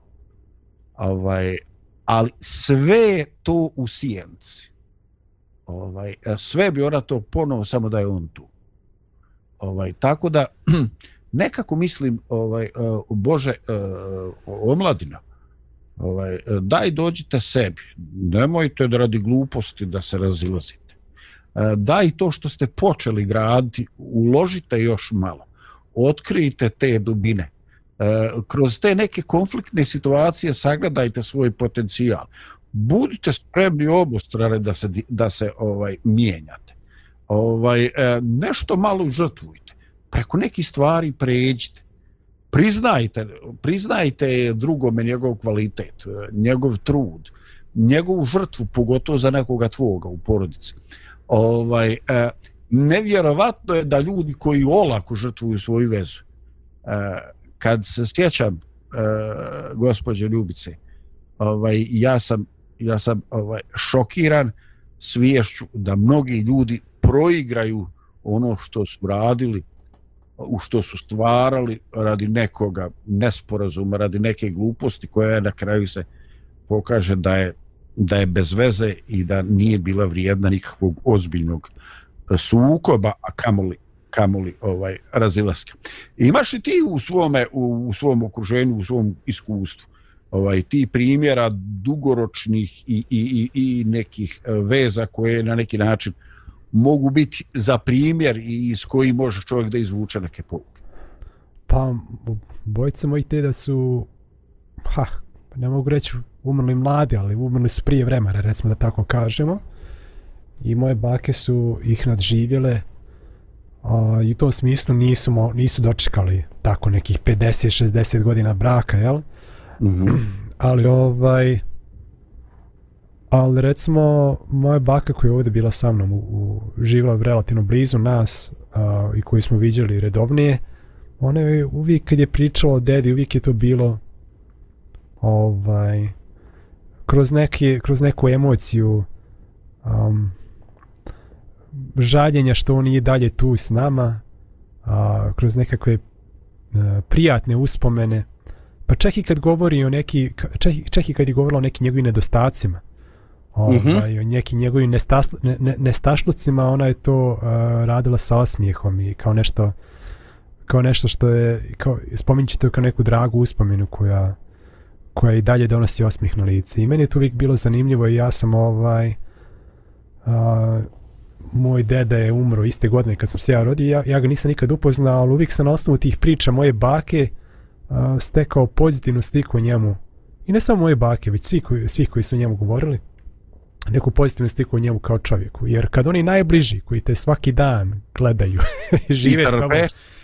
ovaj, ali sve je to u sjenci. Ovaj, e, sve bi ona to ponovo samo da je on tu. Ovaj, tako da nekako mislim ovaj e, Bože e, omladina ovaj daj dođite sebi nemojte da radi gluposti da se razilazite daj to što ste počeli graditi uložite još malo otkrijte te dubine. E, kroz te neke konfliktne situacije sagledajte svoj potencijal. Budite spremni obostrane da se da se ovaj mijenjate. Ovaj e, nešto malo žrtvujte. Preko nekih stvari pređite. Priznajte priznajte drugome njegov kvalitet e, njegov trud njegovu žrtvu pogotovo za nekoga tvoga u porodici. Ovaj e, nevjerovatno je da ljudi koji olako žrtvuju svoju vezu. E, kad se sjećam e, gospođe Ljubice ovaj ja sam ja sam ovaj šokiran sviješću da mnogi ljudi proigraju ono što su radili u što su stvarali radi nekoga nesporazuma, radi neke gluposti koja je na kraju se pokaže da je da je bez veze i da nije bila vrijedna nikakvog ozbiljnog uh, sukoba, a kamoli kamoli ovaj razilaska. Imaš li ti u svome u, u svom okruženju, u svom iskustvu ovaj ti primjera dugoročnih i, i, i, i nekih e, veza koje na neki način mogu biti za primjer i iz koji može čovjek da izvuče neke pouke? Pa, bojice te da su, ha, ne mogu reći umrli mladi, ali umrli su prije vremena, recimo da tako kažemo. I moje bake su ih nadživjele a, i u tom smislu nisu, mo, nisu dočekali tako nekih 50-60 godina braka, jel? Mm -hmm. ali ovaj ali recimo moja baka koja je ovdje bila sa mnom u, u, živjela relativno blizu nas a, i koju smo viđali redovnije ona je uvijek kad je pričala o dedi uvijek je to bilo ovaj kroz neke kroz neku emociju um, žaljenja što on nije dalje tu s nama a, kroz nekakve a, prijatne uspomene pa čak i kad govori o neki čak, čak i kad je govorila o nekim njegovim nedostacima ovaj, mm -hmm. o nekim njegovim nestasl, ne, ne, nestašlucima ona je to uh, radila sa osmijehom i kao nešto kao nešto što je kao, spominjit to kao neku dragu uspomenu koja koja i dalje donosi osmijeh na lice i meni je to uvijek bilo zanimljivo i ja sam ovaj uh, moj deda je umro iste godine kad sam se ja rodio ja, ja ga nisam nikad upoznao ali uvijek sam na osnovu tih priča moje bake uh, stekao pozitivnu sliku o njemu i ne samo moje bake već svi koji, svi koji su njemu govorili neku pozitivnu sliku o njemu kao čovjeku. Jer kad oni najbliži koji te svaki dan gledaju žive s tobom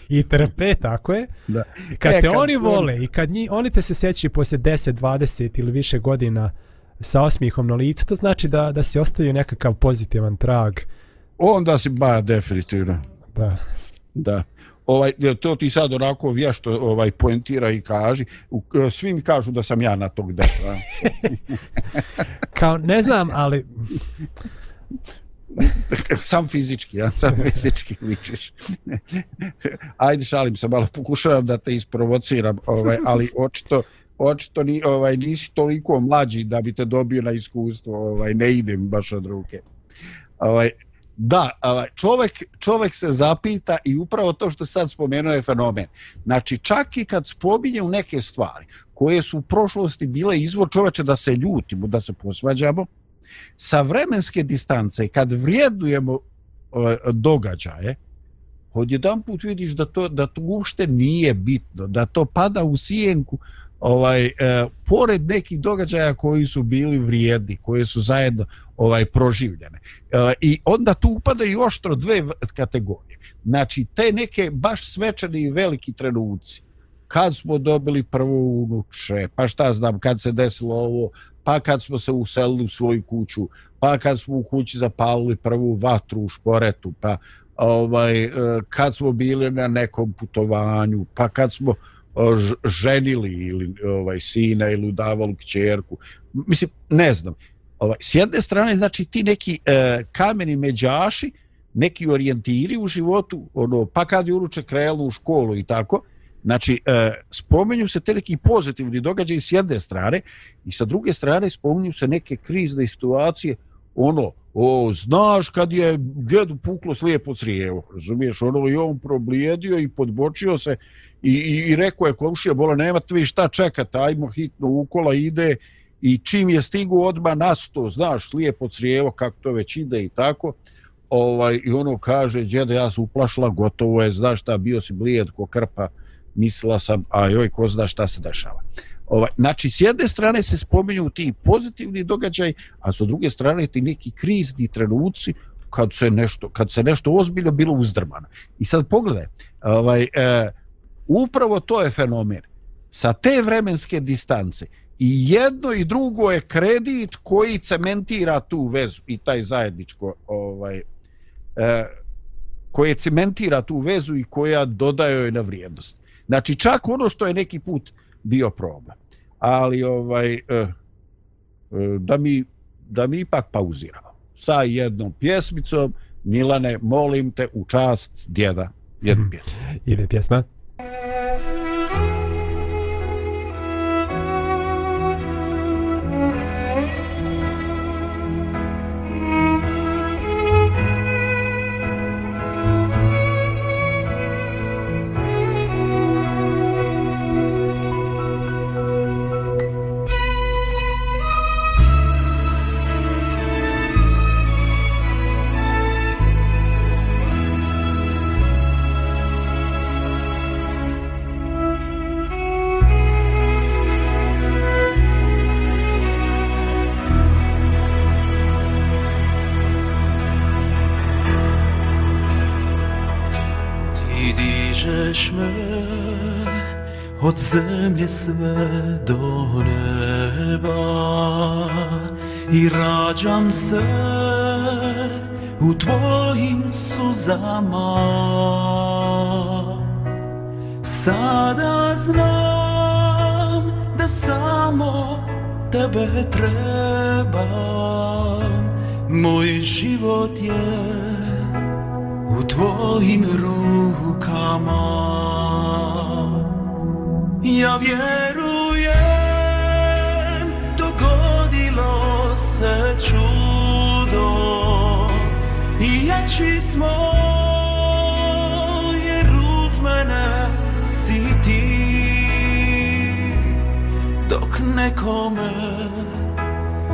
i trpe, tako je. Da. Kad e, te kad oni vole i kad nji, oni te se sjećaju poslije 10, 20 ili više godina sa osmihom na licu, to znači da, da se ostavio nekakav pozitivan trag. Onda si ba definitivno. Da. Da. Ovaj to ti sad onako vješto ovaj poentira i kaži? E, svi mi kažu da sam ja na tog deta kao ne znam ali sam fizički ja sam fizički vičeš ajde šalim se malo pokušavam da te isprovociram ovaj ali očito očito ni ovaj nisi toliko mlađi da bi te dobio na iskustvo ovaj ne idem baš od ruke. Ovaj Da, čovjek, čovjek se zapita i upravo to što sad spomenuo je fenomen. Znači, čak i kad spominje u neke stvari koje su u prošlosti bile izvor čoveče da se ljutimo, da se posvađamo, sa vremenske distance, kad vrijedujemo e, događaje, odjedan put vidiš da to, da to uopšte nije bitno, da to pada u sijenku ovaj e, pored nekih događaja koji su bili vrijedni, koji su zajedno ovaj proživljene. E, I onda tu upadaju oštro dve kategorije. Znači, te neke baš svečani i veliki trenuci, kad smo dobili prvu unuče, pa šta znam, kad se desilo ovo, pa kad smo se uselili u svoju kuću, pa kad smo u kući zapalili prvu vatru u šporetu, pa ovaj, e, kad smo bili na nekom putovanju, pa kad smo E, ženili ili ovaj sina ili udavali kćerku. Mislim, ne znam. Ovaj, s jedne strane, znači ti neki e, kameni međaši, neki orijentiri u životu, ono, pa kad je uruče krelu u školu i tako, znači, e, spomenju se te neki pozitivni događaji s jedne strane i sa druge strane spomenju se neke krizne situacije, ono, o, znaš kad je djedu puklo slijepo crijevo, razumiješ, ono, i on problijedio i podbočio se i, i, i rekao je komšija bola nema tvi šta čekate, ajmo hitno ukola ide i čim je stigu odma nasto znaš lijepo crijevo kako to već ide i tako. Ovaj i ono kaže djede ja sam uplašila gotovo je znaš šta bio si blijed ko krpa mislila sam a joj ko zna šta se dešava. Ovaj znači s jedne strane se spominju ti pozitivni događaj a s druge strane ti neki krizni trenuci kad se nešto kad se nešto ozbiljno bilo uzdrmano. I sad pogledaj ovaj eh, upravo to je fenomen. Sa te vremenske distance i jedno i drugo je kredit koji cementira tu vezu i taj zajedničko ovaj e, koje cementira tu vezu i koja dodaje joj na vrijednost. Znači čak ono što je neki put bio problem. Ali ovaj e, e, da mi da mi ipak pauziramo sa jednom pjesmicom Milane, molim te u čast djeda jednu mhm. pjesmu. Ide pjesma. Od zemlje sve do neba i rađam se u tvojim suzama. Sada znam da samo tebe trebam, moj život je u tvojim rukama. Ja vjerujem, dogodilo se čudo i jači smo, jer uz mene si ti, dok nekome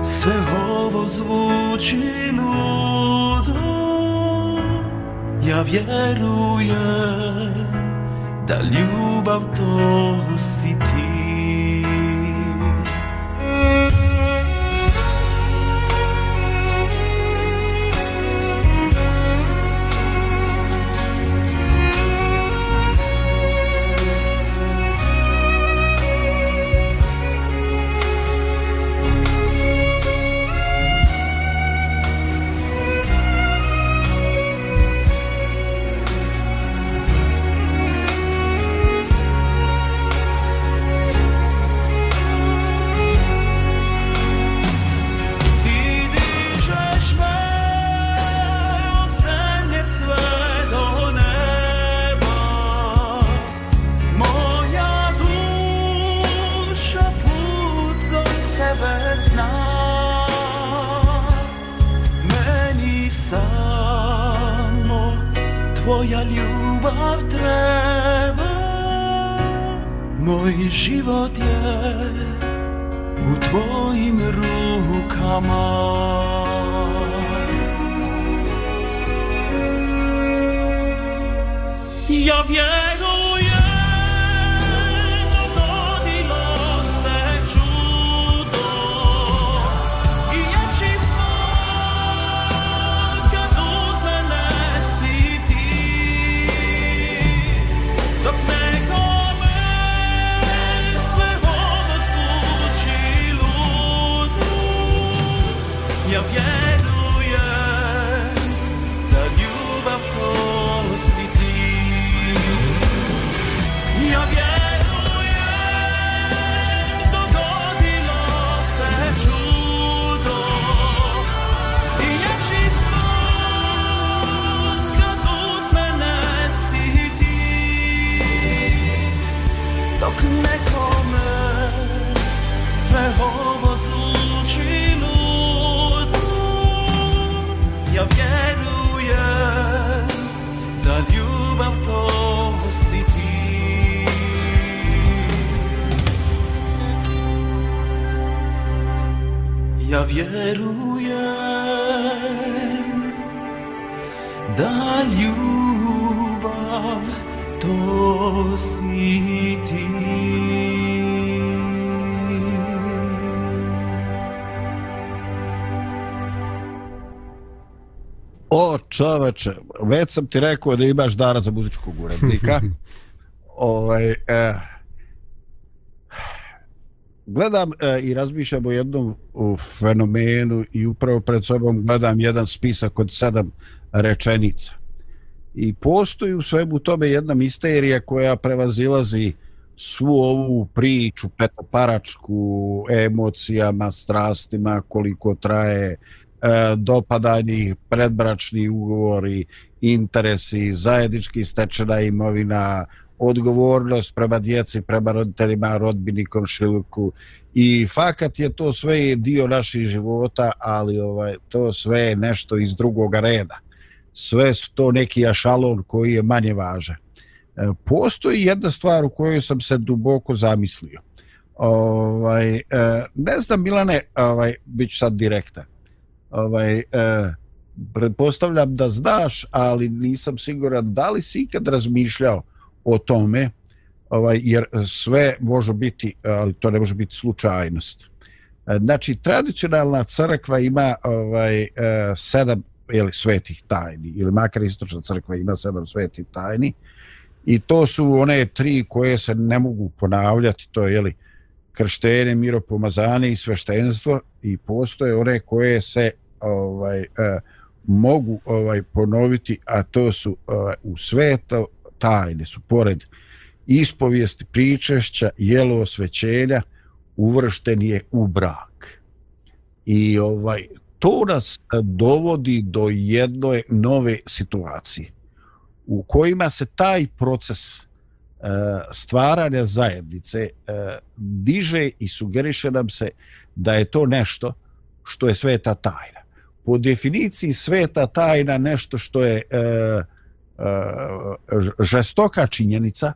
sve ovo zvuči ludo. Ja vjerujem da ljubav to si ti. Čoveče, već sam ti rekao da imaš dara za muzičkog urednika. ovaj, eh, gledam eh, i razmišljam o jednom u fenomenu i upravo pred sobom gledam jedan spisak od sedam rečenica. I postoji u svemu tome jedna misterija koja prevazilazi svu ovu priču petoparačku emocijama, strastima, koliko traje e, predbračni ugovori, interesi, zajednički stečena imovina, odgovornost prema djeci, prema roditeljima, rodbini, komšiluku i fakat je to sve dio naših života, ali ovaj to sve je nešto iz drugoga reda. Sve su to neki ašalon koji je manje važan. E, postoji jedna stvar u kojoj sam se duboko zamislio. Ovaj, e, ne znam, Milane, ovaj, bit ću sad direktan. Ovaj, e, pretpostavljam da znaš, ali nisam siguran da li si ikad razmišljao o tome, ovaj, jer sve može biti, ali to ne može biti slučajnost. E, znači, tradicionalna crkva ima ovaj, e, sedam ili svetih tajni, ili makar istočna crkva ima sedam svetih tajni, I to su one tri koje se ne mogu ponavljati, to je li krštenje, miropomazanje i sveštenstvo i postoje one koje se ovaj e, mogu ovaj ponoviti, a to su ovaj, u sveta tajne su pored ispovijesti, pričešća, jelo osvećenja, uvršten je u brak. I ovaj to nas dovodi do jedne nove situacije u kojima se taj proces e, stvaranja zajednice diže i sugeriše nam se da je to nešto što je sveta tajna. Po definiciji sveta tajna nešto što je e, e, žestoka činjenica,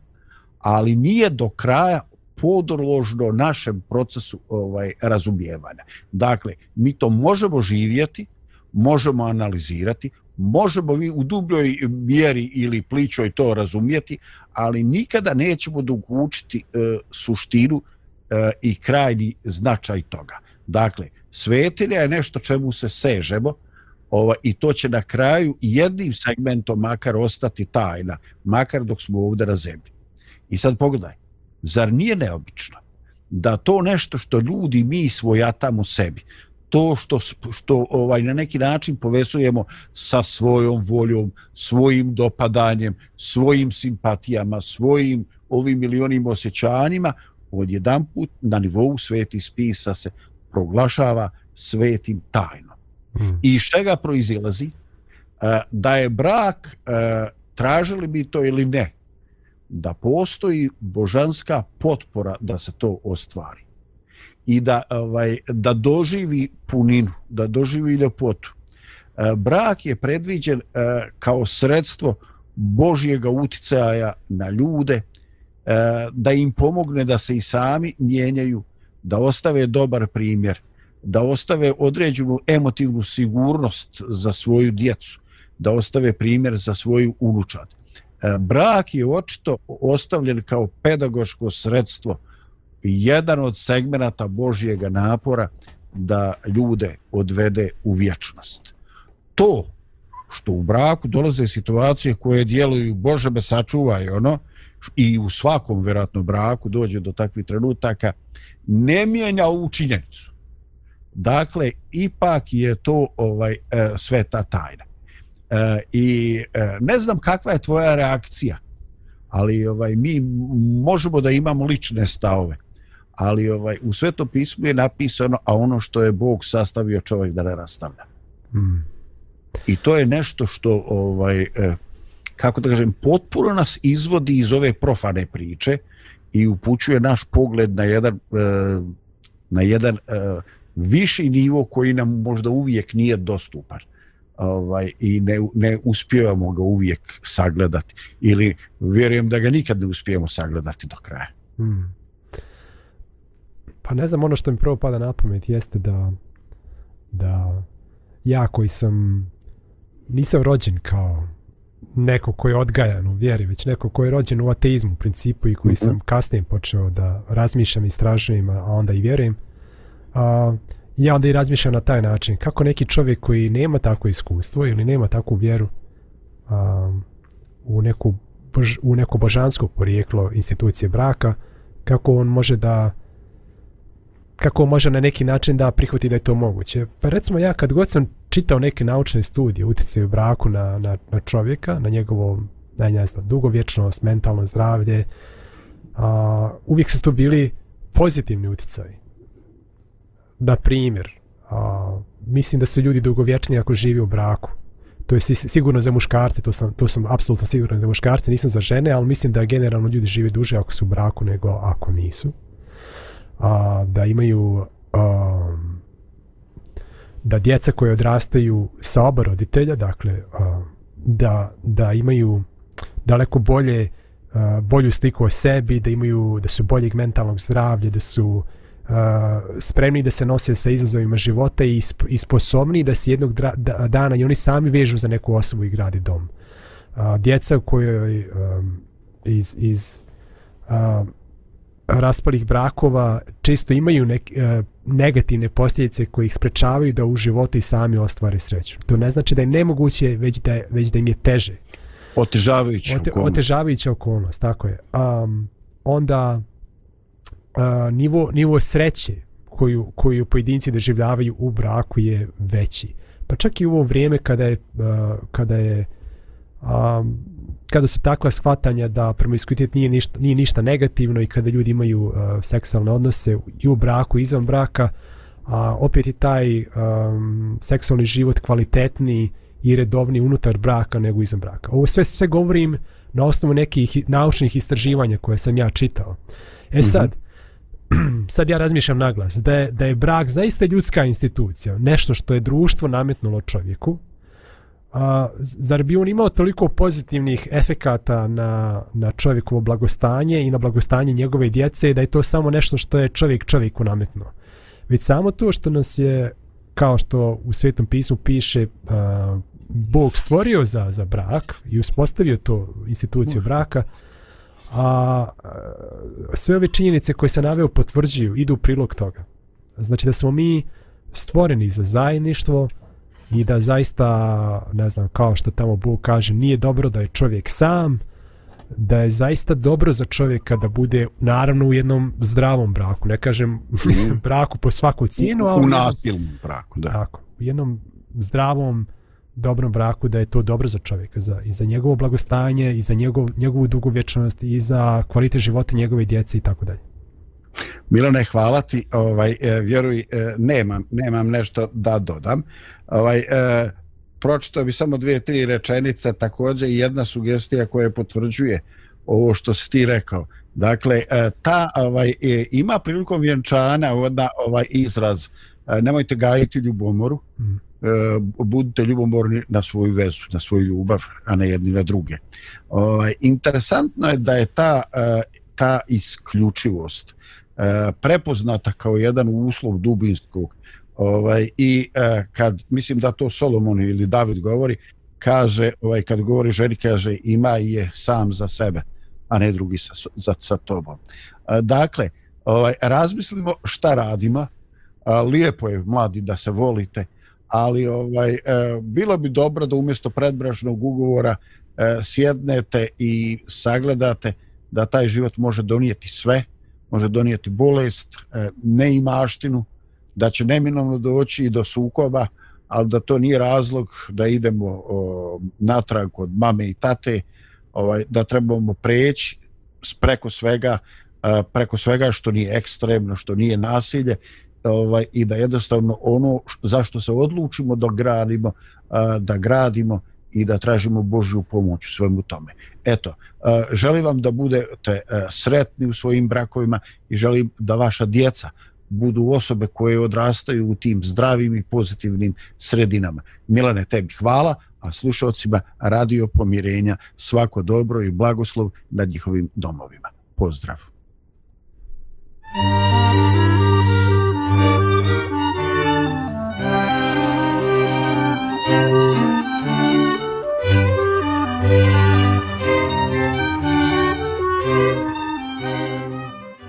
ali nije do kraja podložno našem procesu ovaj razumijevanja. Dakle, mi to možemo živjeti, možemo analizirati, možemo vi u dubljoj mjeri ili pličoj to razumijeti, ali nikada nećemo dokučiti e, suštinu e, i krajni značaj toga. Dakle, svetilja je nešto čemu se sežemo ovaj, i to će na kraju jednim segmentom makar ostati tajna, makar dok smo ovdje na zemlji. I sad pogledaj, zar nije neobično da to nešto što ljudi mi svojatamo sebi, to što, što ovaj na neki način povezujemo sa svojom voljom, svojim dopadanjem, svojim simpatijama, svojim ovim milionim osjećanjima, odjedan put na nivou sveti spisa se proglašava svetim tajnom. Mm. I iz čega proizilazi? Da je brak, tražili bi to ili ne, da postoji božanska potpora da se to ostvari i da ovaj da doživi puninu, da doživi ljepotu. E, brak je predviđen e, kao sredstvo Božjeg uticaja na ljude, e, da im pomogne da se i sami mijenjaju, da ostave dobar primjer, da ostave određenu emotivnu sigurnost za svoju djecu, da ostave primjer za svoju unučad. E, brak je očito ostavljen kao pedagoško sredstvo jedan od segmenata Božjega napora da ljude odvede u vječnost. To što u braku dolaze situacije koje djeluju Bože me sačuvaj ono i u svakom vjerojatno braku dođe do takvih trenutaka ne mijenja ovu činjenicu. Dakle, ipak je to ovaj e, sveta tajna. E, I e, ne znam kakva je tvoja reakcija, ali ovaj mi možemo da imamo lične stavove ali ovaj u svetom pismu je napisano a ono što je Bog sastavio čovjek da ne rastavlja. Mm. I to je nešto što ovaj eh, kako da kažem potpuno nas izvodi iz ove profane priče i upućuje naš pogled na jedan e, na jedan e, viši nivo koji nam možda uvijek nije dostupan ovaj i ne ne uspijevamo ga uvijek sagledati ili vjerujem da ga nikad ne uspijemo sagledati do kraja. Hmm. Pa ne znam, ono što mi prvo pada na pamet jeste da, da ja koji sam, nisam rođen kao neko koji je odgajan u vjeri, već neko koji je rođen u ateizmu u principu i koji mm -hmm. sam kasnije počeo da razmišljam i istražujem, a onda i vjerujem. A, ja onda i razmišljam na taj način. Kako neki čovjek koji nema takvo iskustvo ili nema takvu vjeru a, u, neku, bož, u neko božansko porijeklo institucije braka, kako on može da kako može na neki način da prihvati da je to moguće. Pa recimo ja kad god sam čitao neke naučne studije utjecaju braku na, na, na čovjeka, na njegovo ne, ne znam, dugovječnost, mentalno zdravlje, a, uvijek su to bili pozitivni utjecaji. Na primjer, a, mislim da su ljudi dugovječni ako živi u braku. To je sigurno za muškarce, to sam, to sam apsolutno siguran za muškarce, nisam za žene, ali mislim da generalno ljudi žive duže ako su u braku nego ako nisu a, da imaju a, da djeca koje odrastaju sa oba roditelja, dakle a, da, da imaju daleko bolje a, bolju sliku o sebi, da imaju da su boljeg mentalnog zdravlja, da su a, spremni da se nose sa izazovima života i, sp, i sposobni da se jednog dra, da, dana i oni sami vežu za neku osobu i grade dom. A, djeca koje a, um, iz, iz a, raspalih brakova često imaju nek, e, negativne posljedice koje ih sprečavaju da u životu i sami ostvare sreću. To ne znači da je nemoguće, već da, već da im je teže. Otežavajući Ote, okolnost. otežavajuća okolnost, tako je. Um, onda uh, nivo, nivo sreće koju, koju pojedinci doživljavaju u braku je veći. Pa čak i u ovo vrijeme kada je, uh, kada je um, kada su takva shvatanja da promiskuitet nije ništa, nije ništa negativno i kada ljudi imaju uh, seksualne odnose i u braku i izvan braka, a opet je taj um, seksualni život kvalitetniji i redovniji unutar braka nego izvan braka. Ovo sve sve govorim na osnovu nekih naučnih istraživanja koje sam ja čitao. E sad, sad ja razmišljam naglas, da je, da je brak zaista ljudska institucija, nešto što je društvo nametnulo čovjeku, a, zar bi on imao toliko pozitivnih efekata na, na čovjekovo blagostanje i na blagostanje njegove djece da je to samo nešto što je čovjek čovjeku nametnuo. Već samo to što nas je, kao što u Svetom pismu piše, a, Bog stvorio za, za brak i uspostavio to instituciju braka, a, a sve ove činjenice koje se naveo potvrđuju, idu u prilog toga. Znači da smo mi stvoreni za zajedništvo i da zaista, ne znam, kao što tamo Bog kaže, nije dobro da je čovjek sam, da je zaista dobro za čovjeka da bude naravno u jednom zdravom braku, ne kažem braku po svaku cijenu, ali U u nasilnom braku, da. Tako, u jednom zdravom, dobrom braku da je to dobro za čovjeka, za, i za njegovo blagostanje, i za njegov, njegovu dugovječnost, i za kvalitet života njegove djece i tako dalje. Milane, hvala ti. Ovaj, e, vjeruj, e, nemam, nemam nešto da dodam. Ovaj, e, pročito bi samo dvije, tri rečenice, također i jedna sugestija koja potvrđuje ovo što si ti rekao. Dakle, e, ta ovaj, e, ima prilikom vjenčana onda ovaj izraz e, nemojte gajiti ljubomoru, Mm. e, budite ljubomorni na svoju vezu, na svoju ljubav, a ne jedni na druge. Ovaj, interesantno je da je ta, e, ta isključivost e, prepoznata kao jedan uslov dubinskog ovaj i eh, kad mislim da to Solomon ili David govori kaže ovaj kad govori ženi kaže ima je sam za sebe a ne drugi sa, za, sa tobom. A, dakle ovaj razmislimo šta radimo. A, lijepo je mladi da se volite ali ovaj e, bilo bi dobro da umjesto predbračnog ugovora e, sjednete i sagledate da taj život može donijeti sve može donijeti bolest, e, neimaštinu, da će neminovno doći i do sukoba, ali da to nije razlog da idemo o, natrag od mame i tate, ovaj, da trebamo preći s- preko svega, a, preko svega što nije ekstremno, što nije nasilje, ovaj, i da jednostavno ono zašto se odlučimo da gradimo, a, da gradimo i da tražimo Božju pomoć u svemu tome. Eto, a, želim vam da budete a, sretni u svojim brakovima i želim da vaša djeca budu osobe koje odrastaju u tim zdravim i pozitivnim sredinama. Milane, tebi hvala, a slušalcima Radio Pomirenja svako dobro i blagoslov nad njihovim domovima. Pozdrav! Thank